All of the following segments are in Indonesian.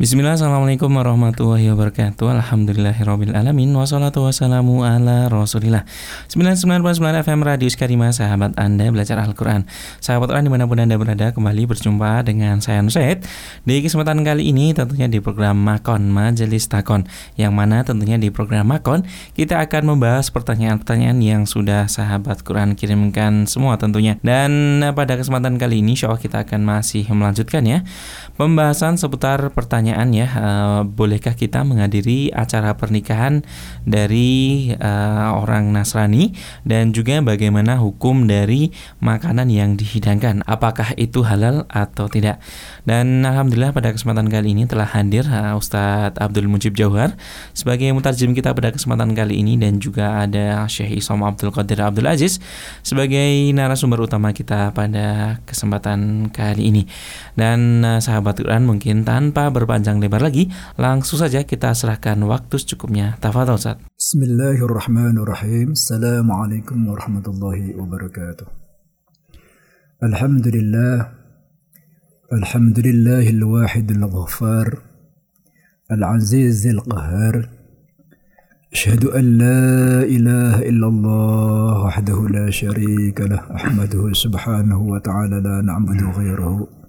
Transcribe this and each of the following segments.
Bismillah, Assalamualaikum warahmatullahi wabarakatuh. Alhamdulillahirrabbilalamin Wassalatu wassalamu ala rasulillah. 99.9 FM Radio Skarima Sahabat Anda belajar Al-Quran. Sahabat Quran di mana pun Anda berada Kembali berjumpa dengan saya Nusaid. Di kesempatan kali ini tentunya di program Makon Majelis Takon. Yang mana tentunya di program Makon Kita akan membahas pertanyaan-pertanyaan Yang sudah sahabat Quran kirimkan semua tentunya. Dan pada kesempatan kali ini Insya Allah kita akan masih melanjutkan ya Pembahasan seputar pertanyaan pertanyaan ya, uh, bolehkah kita menghadiri acara pernikahan dari uh, orang Nasrani dan juga bagaimana hukum dari makanan yang dihidangkan, apakah itu halal atau tidak? Dan alhamdulillah pada kesempatan kali ini telah hadir uh, Ustadz Abdul Mujib Jauhar sebagai mutarjim kita pada kesempatan kali ini dan juga ada Syekh Isom Abdul Qadir Abdul Aziz sebagai narasumber utama kita pada kesempatan kali ini. Dan uh, sahabat Quran mungkin tanpa berpanjang panjang lebar lagi, langsung saja kita serahkan waktu secukupnya. Tafadhol Ustaz. Bismillahirrahmanirrahim. Assalamualaikum warahmatullahi wabarakatuh. Alhamdulillah. Alhamdulillahil wahidil ghaffar. العزيز القهار أشهد أن لا إله إلا الله وحده لا شريك له أحمده سبحانه وتعالى لا نعبد غيره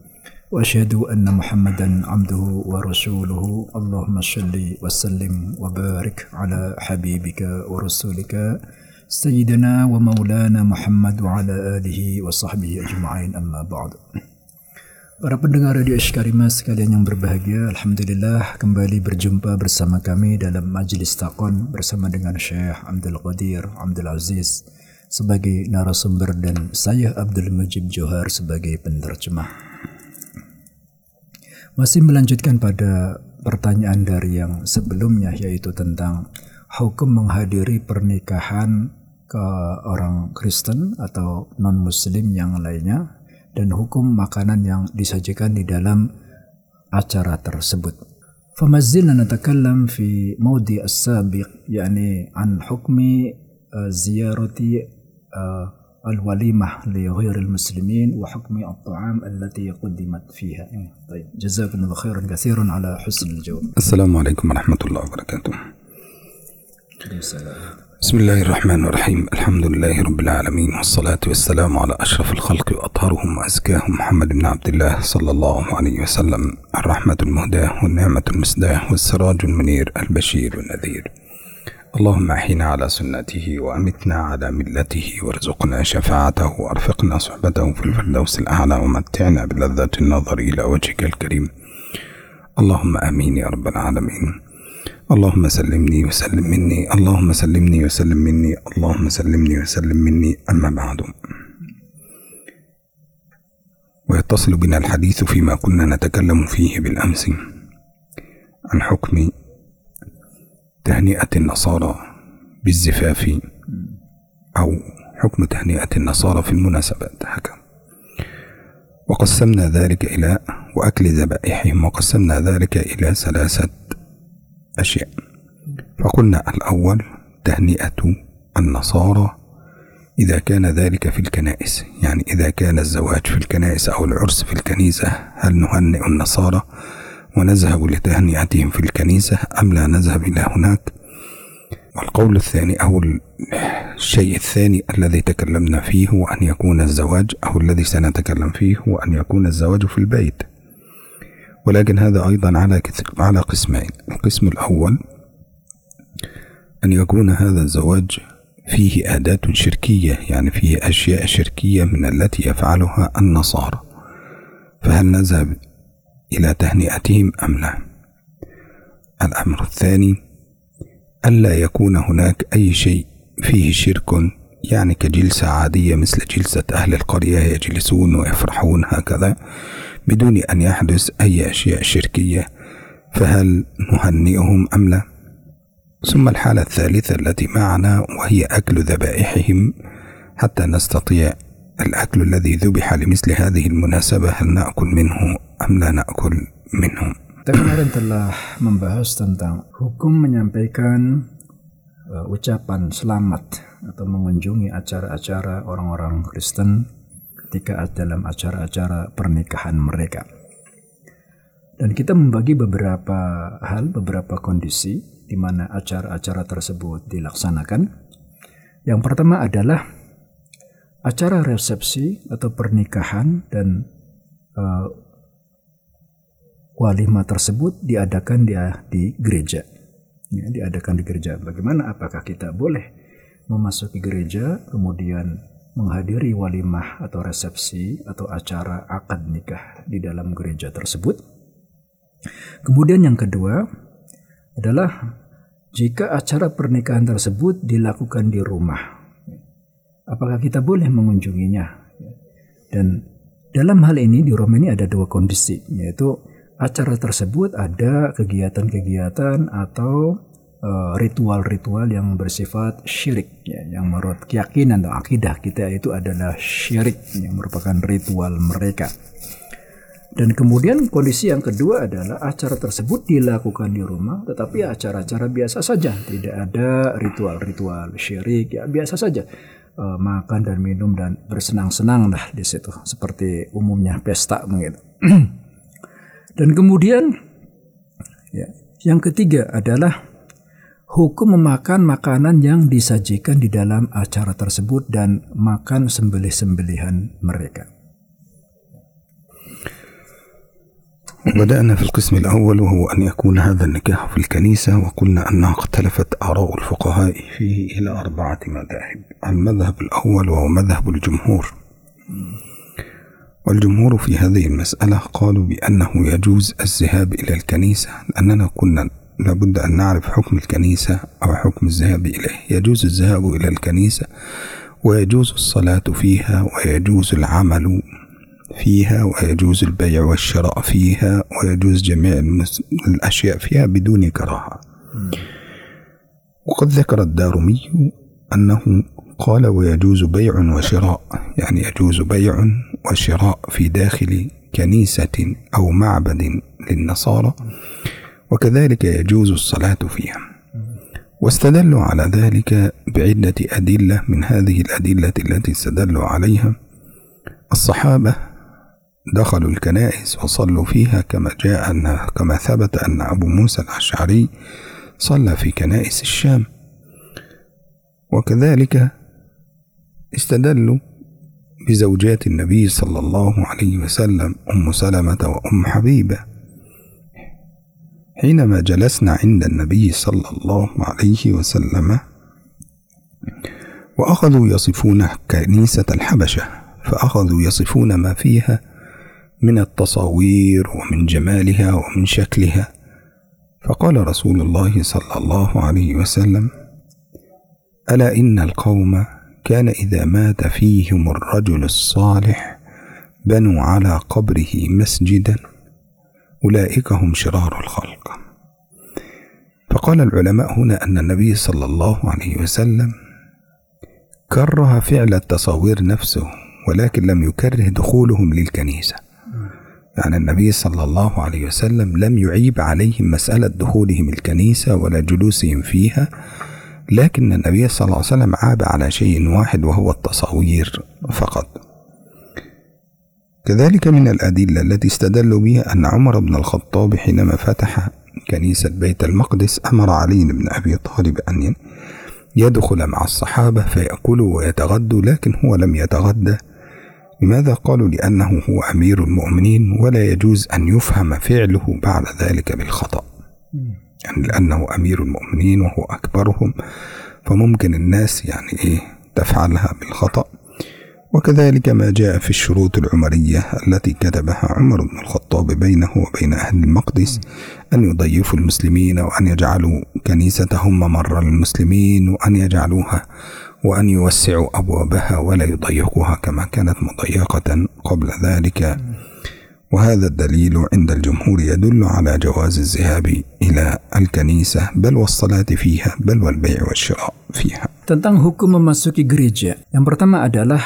واشهد ان محمدا عبده ورسوله اللهم صل وسلم وبارك على حبيبك ورسولك سيدنا ومولانا محمد وعلى اله وصحبه اجمعين اما بعد Para pendengar Radio Ishkarima sekalian yang berbahagia, Alhamdulillah kembali berjumpa bersama kami dalam Majlis Taqon bersama dengan Syekh Abdul Qadir Abdul Aziz sebagai narasumber dan saya Abdul Mujib Johar sebagai penerjemah. Masih melanjutkan pada pertanyaan dari yang sebelumnya yaitu tentang hukum menghadiri pernikahan ke orang Kristen atau non-muslim yang lainnya dan hukum makanan yang disajikan di dalam acara tersebut. فما زلنا نتكلم في موضع السابق يعني عن حكم زيارة الوليمة لغير المسلمين وحكم الطعام التي قدمت فيها. طيب. جزاكم الله خيرا كثيرا على حسن الجواب. السلام عليكم ورحمة الله وبركاته. بسم الله الرحمن الرحيم. الحمد لله رب العالمين والصلاة والسلام على أشرف الخلق وأطهرهم وأزكاهم محمد بن عبد الله صلى الله عليه وسلم. الرحمة المهداة والنعمة المسداة والسراج المنير البشير النذير اللهم أحينا على سنته وأمتنا على ملته وارزقنا شفاعته وأرفقنا صحبته في الفردوس الأعلى ومتعنا بلذة النظر إلى وجهك الكريم. اللهم آمين يا رب العالمين. اللهم سلمني وسلم مني. اللهم سلمني وسلم مني. اللهم سلمني وسلم مني. أما بعد. ويتصل بنا الحديث فيما كنا نتكلم فيه بالأمس. عن حكم تهنئة النصارى بالزفاف أو حكم تهنئة النصارى في المناسبات. هكذا. وقسمنا ذلك إلى وأكل ذبائحهم وقسمنا ذلك إلى ثلاثة أشياء. فقلنا الأول تهنئة النصارى إذا كان ذلك في الكنائس. يعني إذا كان الزواج في الكنائس أو العرس في الكنيسة هل نهنئ النصارى؟ ونذهب لتهنئتهم في الكنيسة أم لا نذهب إلى هناك؟ والقول الثاني أو الشيء الثاني الذي تكلمنا فيه هو أن يكون الزواج أو الذي سنتكلم فيه هو أن يكون الزواج في البيت. ولكن هذا أيضا على على قسمين. القسم الأول أن يكون هذا الزواج فيه آدات شركية يعني فيه أشياء شركية من التي يفعلها النصارى. فهل نذهب إلى تهنئتهم أم لا الأمر الثاني ألا يكون هناك أي شيء فيه شرك يعني كجلسة عادية مثل جلسة أهل القرية يجلسون ويفرحون هكذا بدون أن يحدث أي أشياء شركية فهل نهنئهم أم لا؟ ثم الحالة الثالثة التي معنا وهي أكل ذبائحهم حتى نستطيع الأكل الذي ذبح لمثل هذه المناسبة هل نأكل منه أم لا نأكل منه Kita kemarin telah membahas tentang hukum menyampaikan uh, ucapan selamat atau mengunjungi acara-acara orang-orang Kristen ketika dalam acara-acara pernikahan mereka. Dan kita membagi beberapa hal, beberapa kondisi di mana acara-acara tersebut dilaksanakan. Yang pertama adalah acara resepsi atau pernikahan dan uh, walimah tersebut diadakan dia di gereja. Ya, diadakan di gereja. Bagaimana? Apakah kita boleh memasuki gereja kemudian menghadiri walimah atau resepsi atau acara akad nikah di dalam gereja tersebut? Kemudian yang kedua adalah jika acara pernikahan tersebut dilakukan di rumah, apakah kita boleh mengunjunginya? Dan dalam hal ini di rumah ini ada dua kondisi, yaitu acara tersebut ada kegiatan-kegiatan atau eh, ritual-ritual yang bersifat syirik, ya, yang menurut keyakinan atau akidah kita itu adalah syirik, yang merupakan ritual mereka. Dan kemudian kondisi yang kedua adalah acara tersebut dilakukan di rumah, tetapi acara-acara biasa saja, tidak ada ritual-ritual syirik, ya biasa saja e, makan dan minum dan bersenang-senang lah di situ, seperti umumnya pesta begitu. dan kemudian ya, yang ketiga adalah hukum memakan makanan yang disajikan di dalam acara tersebut dan makan sembelih-sembelihan mereka. بدأنا في القسم الأول وهو أن يكون هذا النكاح في الكنيسة وقلنا أنها اختلفت آراء الفقهاء فيه إلى أربعة مذاهب. المذهب الأول وهو مذهب الجمهور. والجمهور في هذه المسألة قالوا بأنه يجوز الذهاب إلى الكنيسة لأننا كنا لابد أن نعرف حكم الكنيسة أو حكم الذهاب إليه. يجوز الذهاب إلى الكنيسة ويجوز الصلاة فيها ويجوز العمل فيها ويجوز البيع والشراء فيها ويجوز جميع الأشياء فيها بدون كراهة. وقد ذكر الدارمي أنه قال ويجوز بيع وشراء يعني يجوز بيع وشراء في داخل كنيسة أو معبد للنصارى وكذلك يجوز الصلاة فيها. واستدلوا على ذلك بعدة أدلة من هذه الأدلة التي استدلوا عليها. الصحابة دخلوا الكنائس وصلوا فيها كما جاء أن كما ثبت أن أبو موسى الأشعري صلى في كنائس الشام. وكذلك استدلوا بزوجات النبي صلى الله عليه وسلم أم سلمة وأم حبيبة. حينما جلسنا عند النبي صلى الله عليه وسلم وأخذوا يصفون كنيسة الحبشة فأخذوا يصفون ما فيها من التصاوير ومن جمالها ومن شكلها. فقال رسول الله صلى الله عليه وسلم ألا إن القوم كان إذا مات فيهم الرجل الصالح بنوا على قبره مسجدا أولئك هم شرار الخلق. فقال العلماء هنا أن النبي صلى الله عليه وسلم كره فعل التصاوير نفسه ولكن لم يكره دخولهم للكنيسة. يعني النبي صلى الله عليه وسلم لم يعيب عليهم مسألة دخولهم الكنيسة ولا جلوسهم فيها لكن النبي صلى الله عليه وسلم عاب على شيء واحد وهو التصاوير فقط. كذلك من الأدلة التي استدلوا بها أن عمر بن الخطاب حينما فتح كنيسة بيت المقدس أمر علي بن أبي طالب أن يدخل مع الصحابة فيأكلوا ويتغدوا لكن هو لم يتغدى. لماذا قالوا لأنه هو أمير المؤمنين ولا يجوز أن يفهم فعله بعد ذلك بالخطأ؟ يعني لأنه أمير المؤمنين وهو أكبرهم فممكن الناس يعني إيه تفعلها بالخطأ؟ وكذلك ما جاء في الشروط العمرية التي كتبها عمر بن الخطاب بينه وبين أهل المقدس أن يضيفوا المسلمين وأن يجعلوا كنيستهم ممر للمسلمين وأن يجعلوها وأن يوسعوا أبوابها ولا يضيقوها كما كانت مضيقة قبل ذلك وهذا الدليل عند الجمهور يدل على جواز الذهاب إلى الكنيسة بل والصلاة فيها بل والبيع والشراء فيها tentang hukum memasuki gereja yang pertama adalah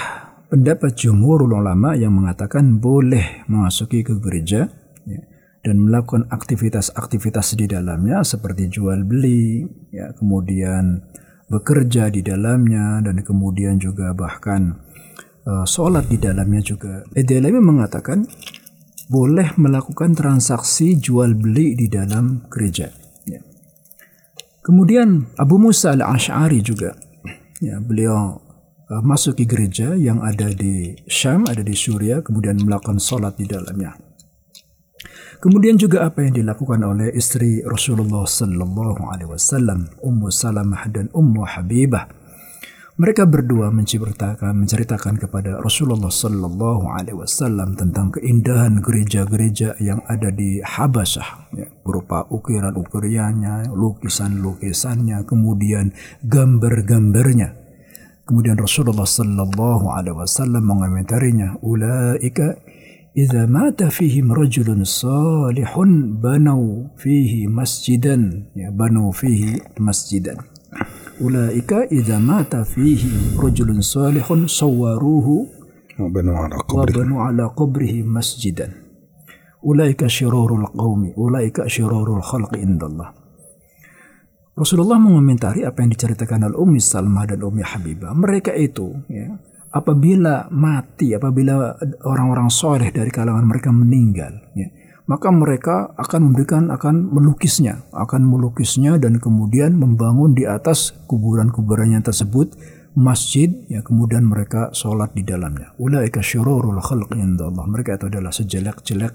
pendapat jumhur ulama yang mengatakan boleh memasuki ke gereja ya, dan melakukan aktivitas-aktivitas di dalamnya seperti jual beli ya kemudian bekerja di dalamnya dan kemudian juga bahkan uh, sholat di dalamnya juga. Edelami mengatakan boleh melakukan transaksi jual beli di dalam gereja. Ya. Kemudian Abu Musa al-Ash'ari juga, ya, beliau uh, masuk ke gereja yang ada di Syam, ada di Suria, kemudian melakukan sholat di dalamnya. Kemudian juga apa yang dilakukan oleh istri Rasulullah Sallallahu Alaihi Wasallam, Ummu Salamah dan Ummu Habibah mereka berdua menceritakan, menceritakan kepada Rasulullah Sallallahu Alaihi Wasallam tentang keindahan gereja-gereja yang ada di Habasyah, ya, berupa ukiran-ukirannya, lukisan-lukisannya, kemudian gambar-gambarnya. Kemudian Rasulullah Sallallahu Alaihi Wasallam mengomentarinya, ulaika إذا مات فيهم رجل صالح بنوا فيه مسجدا ya, بنوا فيه مسجدا ulaika idza mata fihi rajulun salihun sawwaruhu wa banu ala wa banu ala qabrihi masjidan ulaika syirarul qaumi ulaika syirarul khalqi indallah Rasulullah mengomentari apa yang diceritakan oleh Ummi Salmah dan Ummi Habibah. Mereka itu ya, apabila mati, apabila orang-orang soleh dari kalangan mereka meninggal, ya, maka mereka akan memberikan akan melukisnya, akan melukisnya dan kemudian membangun di atas kuburan-kuburannya tersebut masjid ya kemudian mereka sholat di dalamnya. Ulaika syururul khalq Allah. Mereka itu adalah sejelek-jelek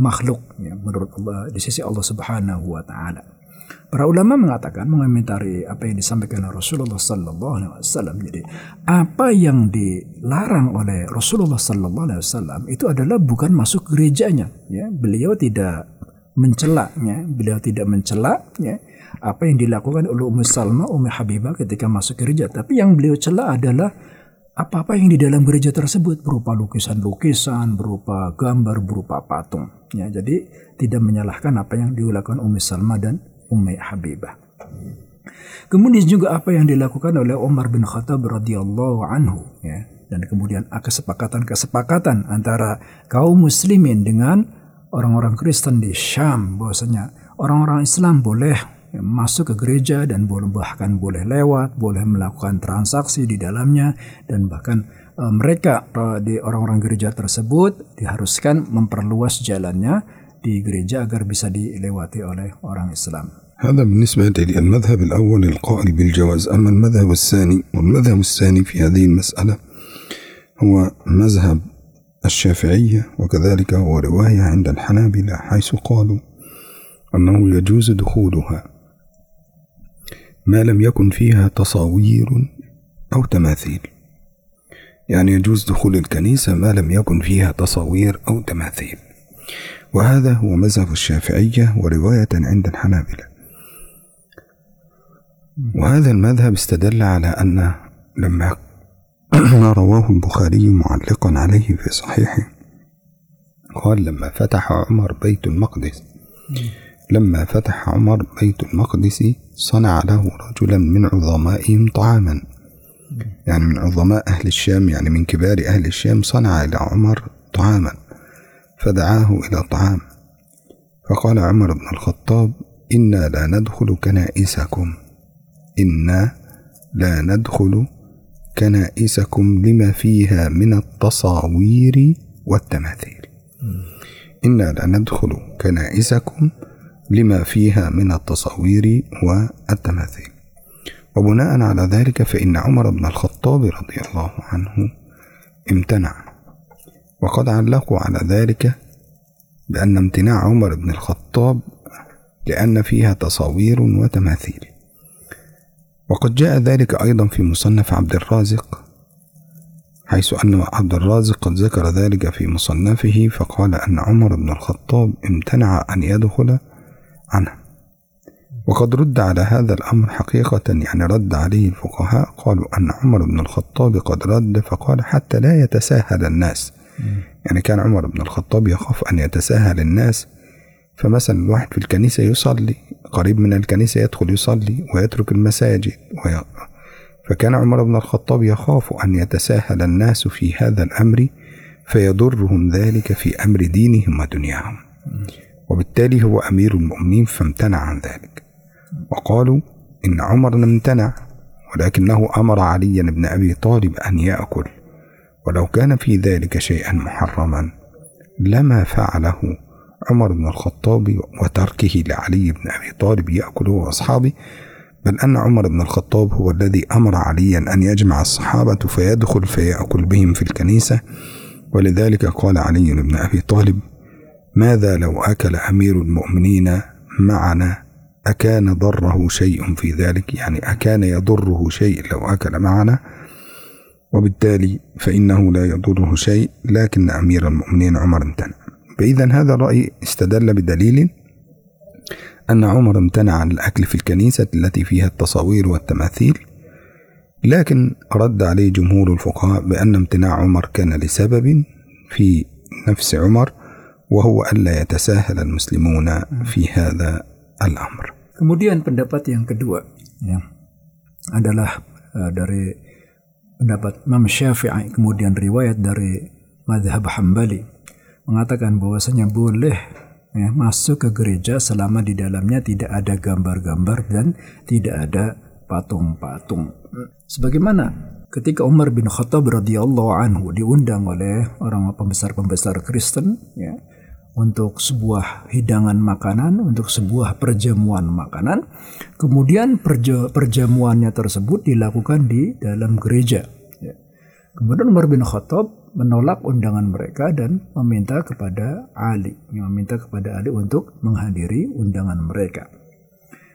makhluk ya, menurut Allah di sisi Allah Subhanahu wa taala. Para ulama mengatakan mengomentari apa yang disampaikan oleh Rasulullah Sallallahu Alaihi Wasallam. Jadi apa yang dilarang oleh Rasulullah Sallallahu Alaihi Wasallam itu adalah bukan masuk gerejanya. Ya, beliau tidak mencelaknya, beliau tidak mencelaknya apa yang dilakukan oleh Ummu Salma, Ummu Habibah ketika masuk gereja. Tapi yang beliau celak adalah apa-apa yang di dalam gereja tersebut berupa lukisan-lukisan, berupa gambar, berupa patung. Ya, jadi tidak menyalahkan apa yang dilakukan Ummu Salma dan Ummi Habibah. Kemudian juga apa yang dilakukan oleh Umar bin Khattab radhiyallahu anhu ya dan kemudian kesepakatan-kesepakatan antara kaum muslimin dengan orang-orang Kristen di Syam bahwasanya orang-orang Islam boleh masuk ke gereja dan boleh bahkan boleh lewat, boleh melakukan transaksi di dalamnya dan bahkan e, mereka e, di orang-orang gereja tersebut diharuskan memperluas jalannya di gereja agar bisa dilewati oleh orang Islam. هذا بالنسبة للمذهب الأول القائل بالجواز. أما المذهب الثاني والمذهب الثاني في هذه المسألة هو مذهب الشافعية وكذلك هو رواية عند الحنابلة حيث قالوا أنه يجوز دخولها ما لم يكن فيها تصاوير أو تماثيل. يعني يجوز دخول الكنيسة ما لم يكن فيها تصاوير أو تماثيل. وهذا هو مذهب الشافعية ورواية عند الحنابلة. وهذا المذهب استدل على أن لما رواه البخاري معلقا عليه في صحيحه قال لما فتح عمر بيت المقدس لما فتح عمر بيت المقدس صنع له رجلا من عظمائهم طعاما. يعني من عظماء أهل الشام يعني من كبار أهل الشام صنع إلى عمر طعاما. فدعاه إلى طعام. فقال عمر بن الخطاب إنا لا ندخل كنائسكم. إنا لا ندخل كنائسكم لما فيها من التصاوير والتماثيل. إنا لا ندخل كنائسكم لما فيها من التصاوير والتماثيل. وبناء على ذلك فإن عمر بن الخطاب رضي الله عنه امتنع. وقد علقوا على ذلك بأن امتناع عمر بن الخطاب لأن فيها تصاوير وتماثيل. وقد جاء ذلك أيضا في مصنف عبد الرازق حيث أن عبد الرازق قد ذكر ذلك في مصنفه فقال أن عمر بن الخطاب امتنع أن يدخل عنه. وقد رد على هذا الأمر حقيقة يعني رد عليه الفقهاء قالوا أن عمر بن الخطاب قد رد فقال حتى لا يتساهل الناس. يعني كان عمر بن الخطاب يخاف أن يتساهل الناس فمثلا الواحد في الكنيسة يصلي قريب من الكنيسة يدخل يصلي ويترك المساجد وي... فكان عمر بن الخطاب يخاف أن يتساهل الناس في هذا الأمر فيضرهم ذلك في أمر دينهم ودنياهم. وبالتالي هو أمير المؤمنين فامتنع عن ذلك. وقالوا إن عمر امتنع ولكنه أمر عليا بن أبي طالب أن يأكل. ولو كان في ذلك شيئا محرما لما فعله عمر بن الخطاب وتركه لعلي بن أبي طالب يأكله وأصحابه بل أن عمر بن الخطاب هو الذي أمر عليا أن يجمع الصحابة فيدخل فيأكل بهم في الكنيسة. ولذلك قال علي بن أبي طالب ماذا لو أكل أمير المؤمنين معنا؟ أكان ضره شيء في ذلك؟ يعني أكان يضره شيء لو أكل معنا. وبالتالي فإنه لا يضره شيء لكن أمير المؤمنين عمر امتنع فإذا هذا الرأي استدل بدليل أن عمر امتنع عن الأكل في الكنيسة التي فيها التصاوير والتماثيل لكن رد عليه جمهور الفقهاء بأن امتناع عمر كان لسبب في نفس عمر وهو ألا يتساهل المسلمون في هذا الأمر. Kemudian pendapat yang kedua ya, adalah uh, dari pendapat Imam Syafi'i kemudian riwayat dari madhab Hambali. Mengatakan bahwasanya boleh ya, masuk ke gereja selama di dalamnya tidak ada gambar-gambar dan tidak ada patung-patung. Sebagaimana ketika Umar bin Khattab radhiyallahu anhu diundang oleh orang pembesar-pembesar Kristen ya untuk sebuah hidangan makanan, untuk sebuah perjamuan makanan. Kemudian perja perjamuannya tersebut dilakukan di dalam gereja. Kemudian Umar bin Khattab menolak undangan mereka dan meminta kepada Ali, meminta kepada Ali untuk menghadiri undangan mereka.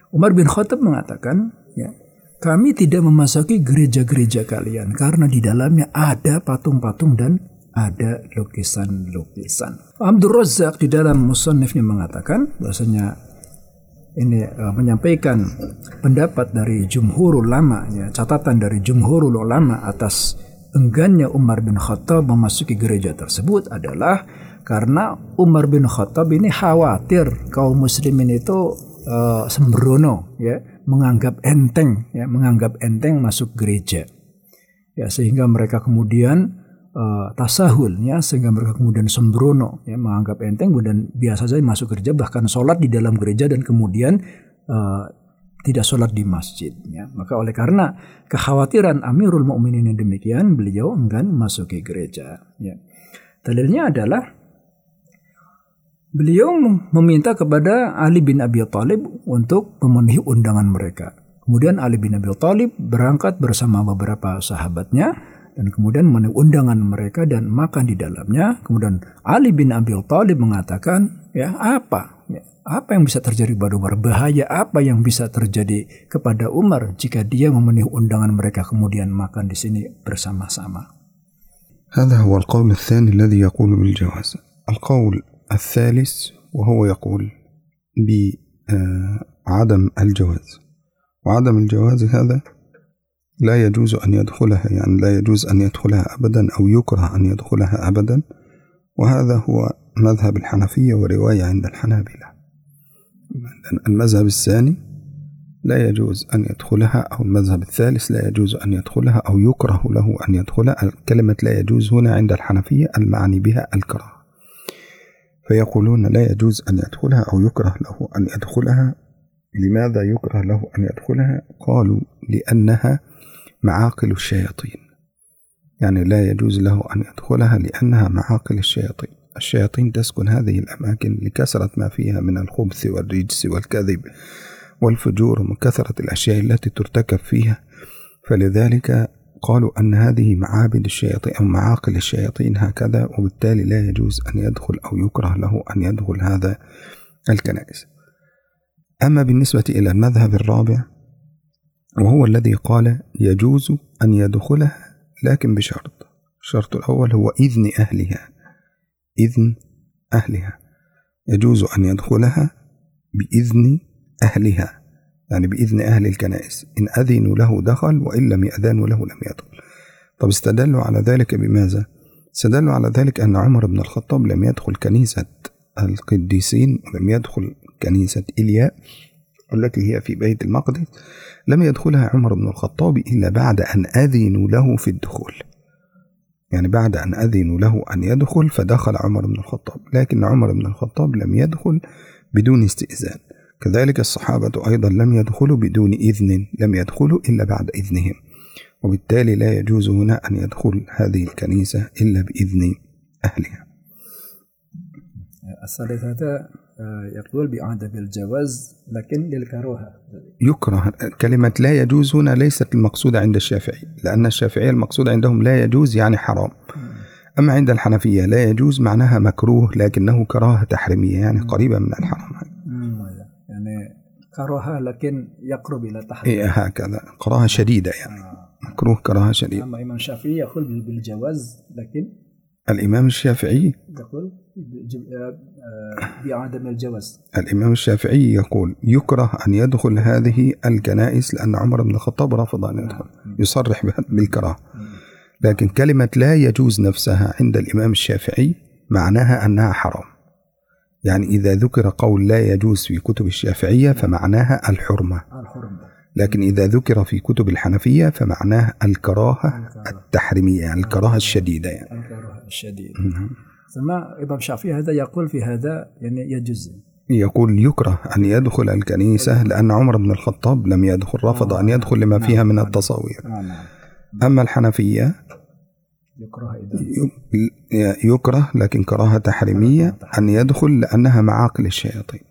Umar bin Khattab mengatakan, ya, kami tidak memasuki gereja-gereja kalian karena di dalamnya ada patung-patung dan ada lukisan-lukisan. Abdul Razak di dalam musannifnya mengatakan bahwasanya ini uh, menyampaikan pendapat dari jumhur ulama ya, catatan dari jumhur ulama atas enggannya Umar bin Khattab memasuki gereja tersebut adalah karena Umar bin Khattab ini khawatir kaum muslimin itu uh, sembrono ya menganggap enteng ya menganggap enteng masuk gereja. Ya sehingga mereka kemudian uh, tasahul ya sehingga mereka kemudian sembrono ya menganggap enteng kemudian biasa saja masuk gereja bahkan sholat di dalam gereja dan kemudian uh, tidak sholat di masjid ya maka oleh karena kekhawatiran Amirul Mukminin yang demikian beliau enggan masuk ke gereja ya dalilnya adalah beliau meminta kepada Ali bin Abi Thalib untuk memenuhi undangan mereka kemudian Ali bin Abi Thalib berangkat bersama beberapa sahabatnya dan kemudian memenuhi undangan mereka dan makan di dalamnya. Kemudian Ali bin Abi Thalib mengatakan, ya apa? Ya, apa yang bisa terjadi pada Umar? Bahaya apa yang bisa terjadi kepada Umar jika dia memenuhi undangan mereka kemudian makan di sini bersama-sama? هذا هو القول الثاني الذي يقول بالجواز القول الثالث وهو يقول بعدم الجواز وعدم الجواز هذا لا يجوز أن يدخلها يعني لا يجوز أن يدخلها أبدا أو يكره أن يدخلها أبدا وهذا هو مذهب الحنفية ورواية عند الحنابلة. المذهب الثاني لا يجوز أن يدخلها أو المذهب الثالث لا يجوز أن يدخلها أو يكره له أن يدخلها. كلمة لا يجوز هنا عند الحنفية المعني بها الكراهة. فيقولون لا يجوز أن يدخلها أو يكره له أن يدخلها. لماذا يكره له أن يدخلها؟ قالوا لأنها معاقل الشياطين. يعني لا يجوز له أن يدخلها لأنها معاقل الشياطين. الشياطين تسكن هذه الأماكن لكثرة ما فيها من الخبث والرجس والكذب والفجور ومن كثرة الأشياء التي ترتكب فيها. فلذلك قالوا أن هذه معابد الشياطين أو معاقل الشياطين هكذا وبالتالي لا يجوز أن يدخل أو يكره له أن يدخل هذا الكنائس. أما بالنسبة إلى المذهب الرابع وهو الذي قال يجوز أن يدخلها لكن بشرط. الشرط الأول هو إذن أهلها. إذن أهلها. يجوز أن يدخلها بإذن أهلها يعني بإذن أهل الكنائس. إن أذنوا له دخل وإن لم يأذنوا له لم يدخل. طب استدلوا على ذلك بماذا؟ استدلوا على ذلك أن عمر بن الخطاب لم يدخل كنيسة القديسين ولم يدخل كنيسة إلياء التي هي في بيت المقدس لم يدخلها عمر بن الخطاب إلا بعد أن أذنوا له في الدخول. يعني بعد أن أذنوا له أن يدخل فدخل عمر بن الخطاب. لكن عمر بن الخطاب لم يدخل بدون استئذان. كذلك الصحابة أيضا لم يدخلوا بدون إذن لم يدخلوا إلا بعد إذنهم. وبالتالي لا يجوز هنا أن يدخل هذه الكنيسة إلا بإذن أهلها. يقول بعدم الجواز لكن للكراهة. يكره. كلمة لا يجوز هنا ليست المقصودة عند الشافعي لأن الشافعية المقصود عندهم لا يجوز يعني حرام. أما عند الحنفية لا يجوز معناها مكروه لكنه كراهة تحريمية يعني قريبة من الحرام. يعني كراهة لكن يقرب إلى التحريم إيه هكذا. كراهة شديدة يعني. آه. مكروه كراهة شديدة. أما إمام الشافعي يقول بالجواز لكن الإمام الشافعي يقول آه، آه، بعدم الجواز. الإمام الشافعي يقول يكره أن يدخل هذه الكنائس لأن عمر بن الخطاب رفض أن يدخل يصرح بالكراهة. لكن كلمة لا يجوز نفسها عند الإمام الشافعي معناها أنها حرام. يعني إذا ذكر قول لا يجوز في كتب الشافعية فمعناها الحرمة. لكن إذا ذكر في كتب الحنفية فمعناه الكراهة التحريمية يعني الكراهة الشديدة يعني. الكراهة الشديد نعم. ثم إمام الشافعي هذا يقول في هذا يعني يجوز. يقول يكره أن يدخل الكنيسة لأن عمر بن الخطاب لم يدخل رفض أن يدخل لما فيها من التصاوير. آه نعم. أما الحنفية؟ يكره يكره لكن كراهة تحريمية أن يدخل لأنها معاقل الشياطين.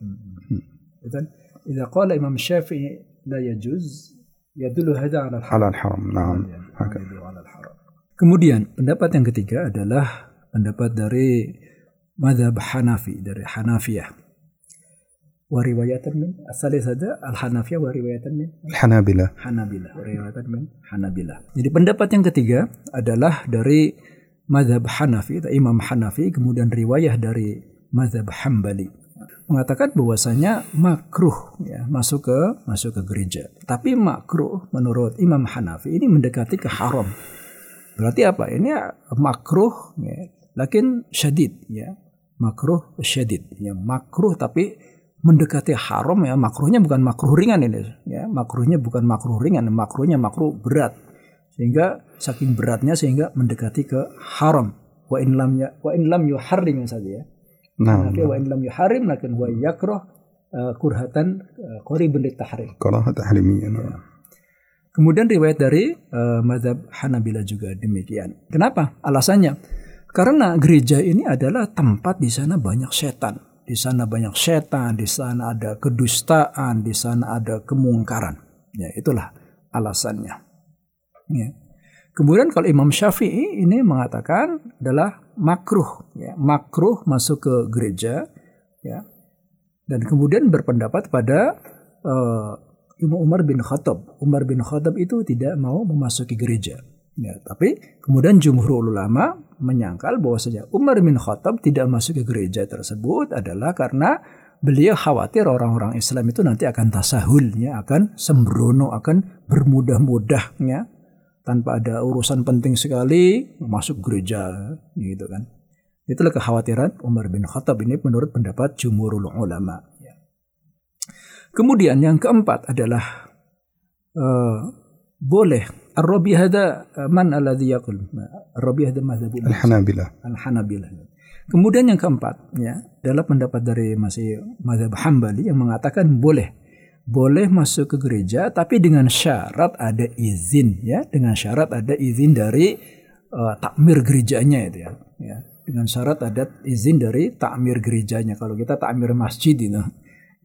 إذا إذا قال إمام الشافعي لا يجوز يدل هذا على الحرام. على الحرم نعم. هكذا. Kemudian pendapat yang ketiga adalah pendapat dari madhab Hanafi dari Hanafiyah. Wariwayatan min? Asalnya saja al Hanafiyah wariwayatan min? Hanabila. Hanabila wariwayatan min? Hanabila. Jadi pendapat yang ketiga adalah dari madhab Hanafi Imam Hanafi kemudian riwayah dari madhab Hambali. Mengatakan bahwasanya makruh ya, masuk ke masuk ke gereja. Tapi makruh menurut Imam Hanafi ini mendekati ke haram. Berarti apa? Ini makruh ya, lakin syadid ya. Makruh syadid ya. Makruh tapi mendekati haram ya. Makruhnya bukan makruh ringan ini ya. Makruhnya bukan makruh ringan makruhnya makruh berat. Sehingga saking beratnya sehingga mendekati ke haram. Wa in lam ya wa in lam yuharrim saja ya. Nah, tapi nah. wa in lam yuharrim lakin wa yakruh eh, kurhatan uh, qaribun tahrim. Karahat iya, nah. ya. kemudian riwayat dari eh, uh, mazhab Hanabila juga demikian. Kenapa? Alasannya karena gereja ini adalah tempat di sana banyak setan. Di sana banyak setan, di sana ada kedustaan, di sana ada kemungkaran. Ya, itulah alasannya. Ya. Kemudian kalau Imam Syafi'i ini mengatakan adalah makruh, ya, makruh masuk ke gereja, ya, dan kemudian berpendapat pada eh, Imam Umar bin Khattab. Umar bin Khattab itu tidak mau memasuki gereja. Ya, tapi kemudian jumhur ulama menyangkal bahwasanya Umar bin Khattab tidak masuk ke gereja tersebut adalah karena beliau khawatir orang-orang Islam itu nanti akan tasahul, ya, akan sembrono, akan bermudah-mudahnya tanpa ada urusan penting sekali masuk gereja gitu kan. Itulah kekhawatiran Umar bin Khattab ini menurut pendapat jumhurul ulama. ya. Kemudian yang keempat adalah eh, boleh Ar-Rabi hada eh, man alladhi yaqul Ar-Rabi hada madhabu الحنابلة Al-Hanabilah. Kemudian yang keempat ya, adalah pendapat dari masih mazhab Hambali yang mengatakan boleh boleh masuk ke gereja tapi dengan syarat ada izin ya, dengan syarat ada izin dari eh, takmir gerejanya itu ya. ya. Dengan syarat ada izin dari takmir gerejanya. Kalau kita takmir masjid itu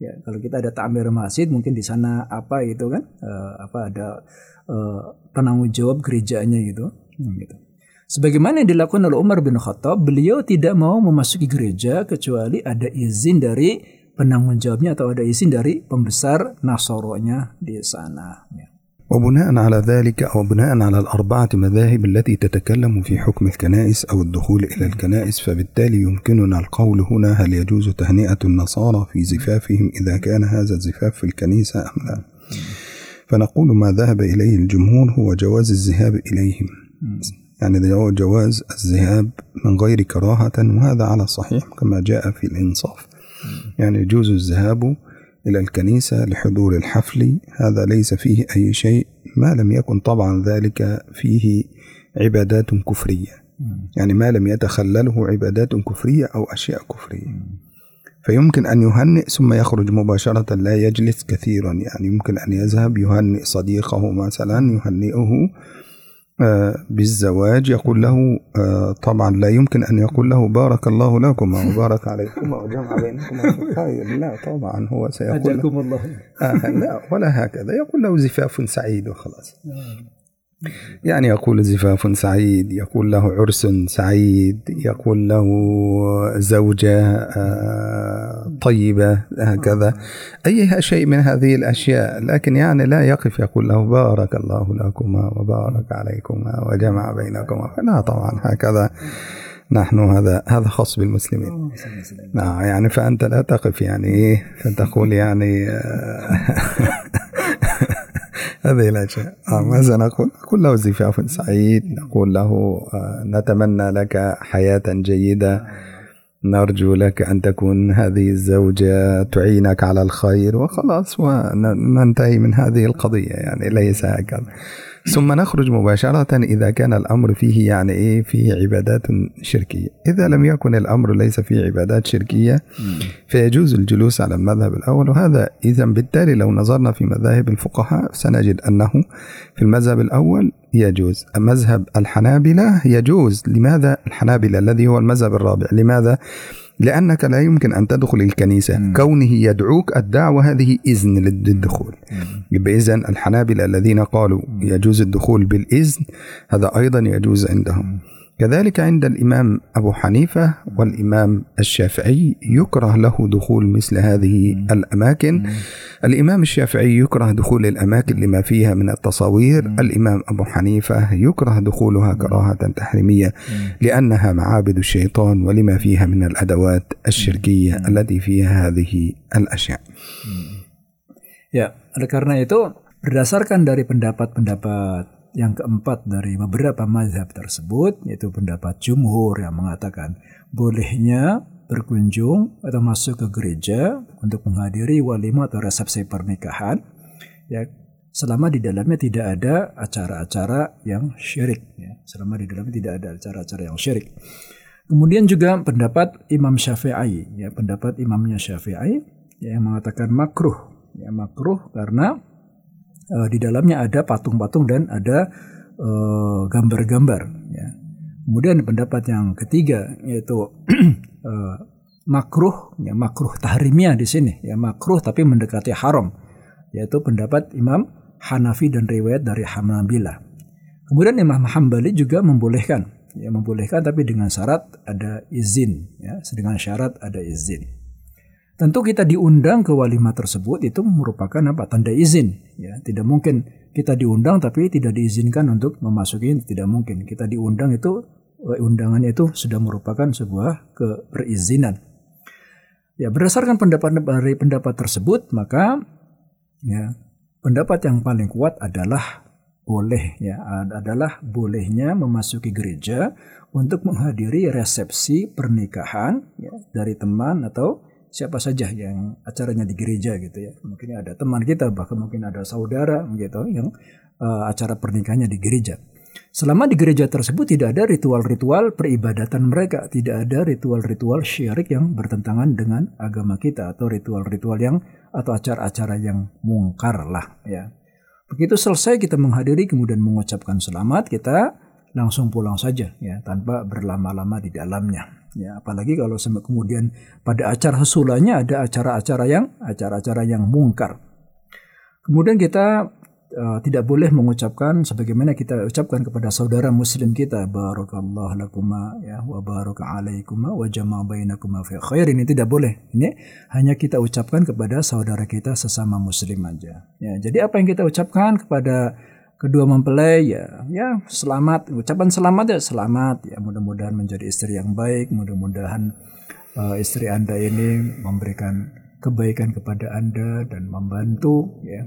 ya, kalau kita ada takmir masjid mungkin di sana apa itu kan eh, apa ada eh, penanggung jawab gerejanya gitu. Hmm, gitu. Sebagaimana yang dilakukan oleh Umar bin Khattab, beliau tidak mau memasuki gereja kecuali ada izin dari penanggung jawabnya atau ada izin dari pembesar Nasoronya di sana. Ya. وبناء على ذلك أو بناء على الأربعة مذاهب التي تتكلم في حكم الكنائس أو الدخول إلى الكنائس فبالتالي يمكننا القول هنا هل يجوز تهنئة النصارى في زفافهم إذا كان هذا الزفاف في الكنيسة أم لا. فنقول ما ذهب إليه الجمهور هو جواز الذهاب إليهم. يعني جواز الذهاب من غير كراهة وهذا على الصحيح كما جاء في الإنصاف. يعني يجوز الذهاب إلى الكنيسة لحضور الحفل. هذا ليس فيه أي شيء ما لم يكن طبعا ذلك فيه عبادات كفرية. يعني ما لم يتخلله عبادات كفرية أو أشياء كفرية. فيمكن أن يهنئ ثم يخرج مباشرة لا يجلس كثيرا. يعني يمكن أن يذهب يهنئ صديقه مثلا يهنئه بالزواج يقول له آه، طبعا لا يمكن أن يقول له بارك الله لكما وبارك عليكما وجمع بينكما في الخير لا طبعا هو سيقول له أجاكم الله. آه لا ولا هكذا. يقول له زفاف سعيد وخلاص. يعني يقول زفاف سعيد يقول له عرس سعيد يقول له زوجة آه، طيبة هكذا. أي شيء من هذه الأشياء. لكن يعني لا يقف يقول له بارك الله لكما وبارك عليكما وجمع بينكما. لا طبعا هكذا. نحن هذا هذا خاص بالمسلمين. نعم يعني فأنت لا تقف يعني فتقول يعني آه، هذه الأشياء آه، ماذا نقول؟ نقول له زفاف سعيد نقول له آه، نتمنى لك حياة جيدة. نرجو لك أن تكون هذه الزوجة تعينك على الخير وخلاص وننتهي من هذه القضية يعني ليس هكذا. ثم نخرج مباشرة إذا كان الأمر فيه يعني إيه فيه عبادات شركية. إذا لم يكن الأمر ليس فيه عبادات شركية فيجوز الجلوس على المذهب الأول. وهذا إذا بالتالي لو نظرنا في مذاهب الفقهاء سنجد أنه في المذهب الأول يجوز. مذهب الحنابلة يجوز. لماذا الحنابلة الذي هو المذهب الرابع؟ لماذا لأنك لا يمكن أن تدخل الكنيسة. مم. كونه يدعوك الدعوة هذه إذن للدخول. يبقى إذن الحنابلة الذين قالوا يجوز الدخول بالإذن هذا أيضا يجوز عندهم. كذلك عند الإمام أبو حنيفة والإمام الشافعي يكره له دخول مثل هذه الأماكن. الإمام الشافعي يكره دخول الأماكن لما فيها من التصاوير. الإمام أبو حنيفة يكره دخولها كراهة تحريمية لأنها معابد الشيطان ولما فيها من الأدوات الشركية التي فيها هذه الأشياء. Ya, oleh karena itu berdasarkan dari pendapat-pendapat yang keempat dari beberapa mazhab tersebut, yaitu pendapat jumhur yang mengatakan bolehnya berkunjung atau masuk ke gereja untuk menghadiri walimah atau resepsi pernikahan, ya selama di dalamnya tidak ada acara-acara yang syirik, ya. selama di dalamnya tidak ada acara-acara yang syirik. Kemudian juga pendapat Imam Syafi'i, ya pendapat imamnya Syafi'i ya, yang mengatakan makruh, ya makruh karena eh, di dalamnya ada patung-patung dan ada eh, gambar-gambar. ya. Kemudian pendapat yang ketiga yaitu eh, makruh, ya makruh tahrimiyah di sini, ya makruh tapi mendekati haram, yaitu pendapat Imam Hanafi dan riwayat dari Hanabilah. Kemudian Imam Hambali juga membolehkan, ya membolehkan tapi dengan syarat ada izin, ya dengan syarat ada izin. Tentu kita diundang ke walimah tersebut itu merupakan apa? Tanda izin, ya. Tidak mungkin kita diundang tapi tidak diizinkan untuk memasuki tidak mungkin. Kita diundang itu eh, undangan itu sudah merupakan sebuah keperizinan. Ya, berdasarkan pendapat dari pendapat tersebut, maka ya pendapat yang paling kuat adalah boleh ya ad- adalah bolehnya memasuki gereja untuk menghadiri resepsi pernikahan ya, dari teman atau siapa saja yang acaranya di gereja gitu ya. Mungkin ada teman kita bahkan mungkin ada saudara gitu yang eh, acara pernikahannya di gereja. Selama di gereja tersebut tidak ada ritual-ritual peribadatan mereka tidak ada ritual-ritual syirik yang bertentangan dengan agama kita atau ritual-ritual yang atau acara-acara yang mungkar lah ya. Begitu selesai kita menghadiri kemudian mengucapkan selamat, kita langsung pulang saja ya tanpa berlama-lama di dalamnya. Ya, apalagi kalau kemudian pada acara susulanya ada acara-acara yang acara-acara yang mungkar. Kemudian kita eh, tidak boleh mengucapkan sebagaimana kita ucapkan kepada saudara muslim kita barakallahu lakuma ya wa baraka alaikuma wa jama bainakuma fi khair ini tidak boleh. Ini hanya kita ucapkan kepada saudara kita sesama muslim aja. Ya, jadi apa yang kita ucapkan kepada kedua mempelai ya ya selamat ucapan selamat ya selamat ya mudah-mudahan menjadi istri yang baik mudah-mudahan eh, istri anda ini memberikan kebaikan kepada anda dan membantu ya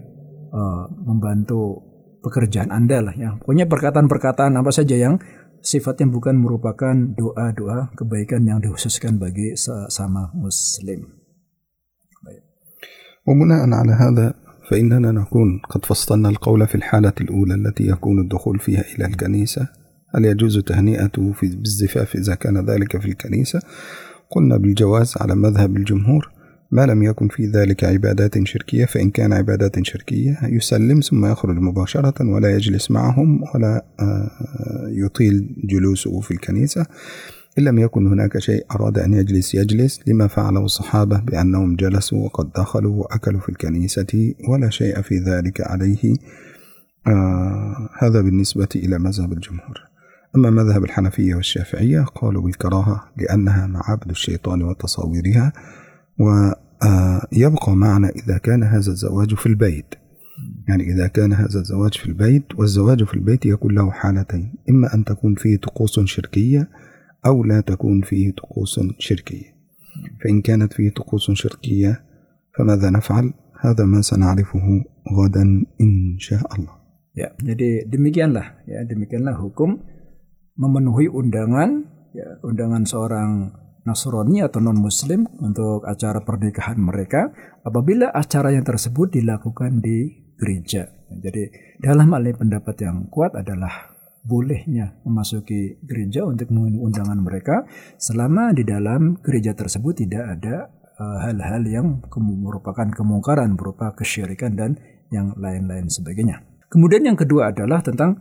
eh, membantu pekerjaan anda lah ya pokoknya perkataan-perkataan apa saja yang sifatnya bukan merupakan doa-doa kebaikan yang dikhususkan bagi sesama muslim وبناء على هذا فإننا نكون قد فصلنا القول في الحالة الأولى التي يكون الدخول فيها إلى الكنيسة. هل يجوز تهنئته في بالزفاف إذا كان ذلك في الكنيسة؟ قلنا بالجواز على مذهب الجمهور ما لم يكن في ذلك عبادات شركية فإن كان عبادات شركية يسلم ثم يخرج مباشرة ولا يجلس معهم ولا آه، يطيل جلوسه في الكنيسة. إن لم يكن هناك شيء أراد أن يجلس يجلس لما فعله الصحابة بأنهم جلسوا وقد دخلوا وأكلوا في الكنيسة ولا شيء في ذلك عليه. آه هذا بالنسبة إلى مذهب الجمهور. أما مذهب الحنفية والشافعية قالوا بالكراهة لأنها معابد الشيطان وتصاويرها ويبقى معنا إذا كان هذا الزواج في البيت. يعني إذا كان هذا الزواج في البيت والزواج في البيت يكون له حالتين إما أن تكون فيه طقوس شركية أو لا تكون فيه طقوس شركية فإن كانت فيه طقوس شركية فماذا نفعل؟ هذا ما سنعرفه غدا إن شاء الله Ya, jadi demikianlah ya, demikianlah hukum memenuhi undangan ya, undangan seorang Nasrani atau non muslim untuk acara pernikahan mereka apabila acara yang tersebut dilakukan di gereja. Jadi dalam hal ini pendapat yang kuat adalah bolehnya memasuki gereja untuk memenuhi undangan mereka. Selama di dalam gereja tersebut tidak ada eh, hal-hal uh, yang merupakan kemungkaran berupa kesyirikan dan yang lain-lain sebagainya. Kemudian yang kedua adalah tentang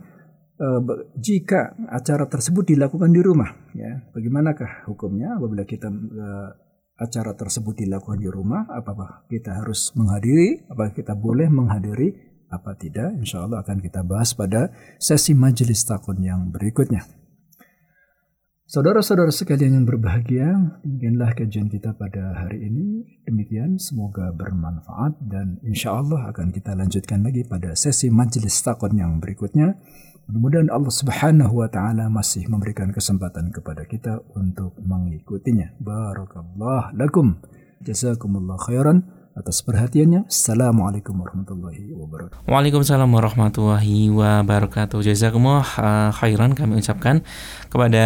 uh, jika acara tersebut dilakukan di rumah, ya, bagaimanakah hukumnya apabila kita uh, acara tersebut dilakukan di rumah, apakah kita harus menghadiri, apakah kita boleh menghadiri, apa tidak? Insya Allah akan kita bahas pada sesi majelis takun yang berikutnya. Saudara-saudara sekalian yang berbahagia, demikianlah kajian kita pada hari ini. Demikian, semoga bermanfaat dan insya Allah akan kita lanjutkan lagi pada sesi majelis takon yang berikutnya. Mudah-mudahan Allah Subhanahu wa taala masih memberikan kesempatan kepada kita untuk mengikutinya. Barakallah lakum. Jazakumullah khairan atas perhatiannya. Assalamualaikum warahmatullahi wabarakatuh. Waalaikumsalam warahmatullahi wabarakatuh. Jazakumullah uh, khairan kami ucapkan kepada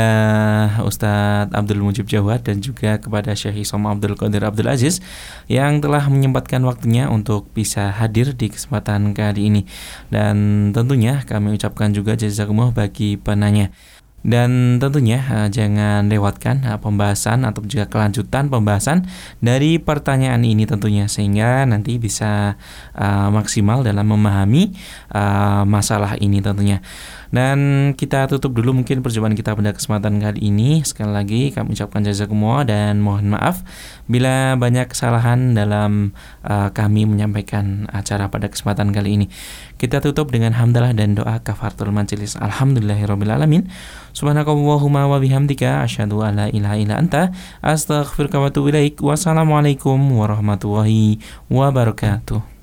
Ustadz Abdul Mujib Jawad dan juga kepada Syekh Isom Abdul Qadir Abdul Aziz yang telah menyempatkan waktunya untuk bisa hadir di kesempatan kali ini. Dan tentunya kami ucapkan juga jazakumullah bagi penanya. Dan tentunya uh, jangan lewatkan uh, pembahasan atau juga kelanjutan pembahasan dari pertanyaan ini tentunya sehingga nanti bisa uh, maksimal dalam memahami uh, masalah ini tentunya. Dan kita tutup dulu mungkin perjumpaan kita pada kesempatan kali ini. Sekali lagi kami ucapkan jazakumullah dan mohon maaf bila banyak kesalahan dalam uh, kami menyampaikan acara pada kesempatan kali ini. Kita tutup dengan hamdalah dan doa kafaratul majelis. Alhamdulillahirabbil alamin. Subhanakallahumma wa bihamdika asyhadu an la ilaha illa anta astaghfiruka wa atubu ilaik. Wassalamualaikum warahmatullahi wabarakatuh.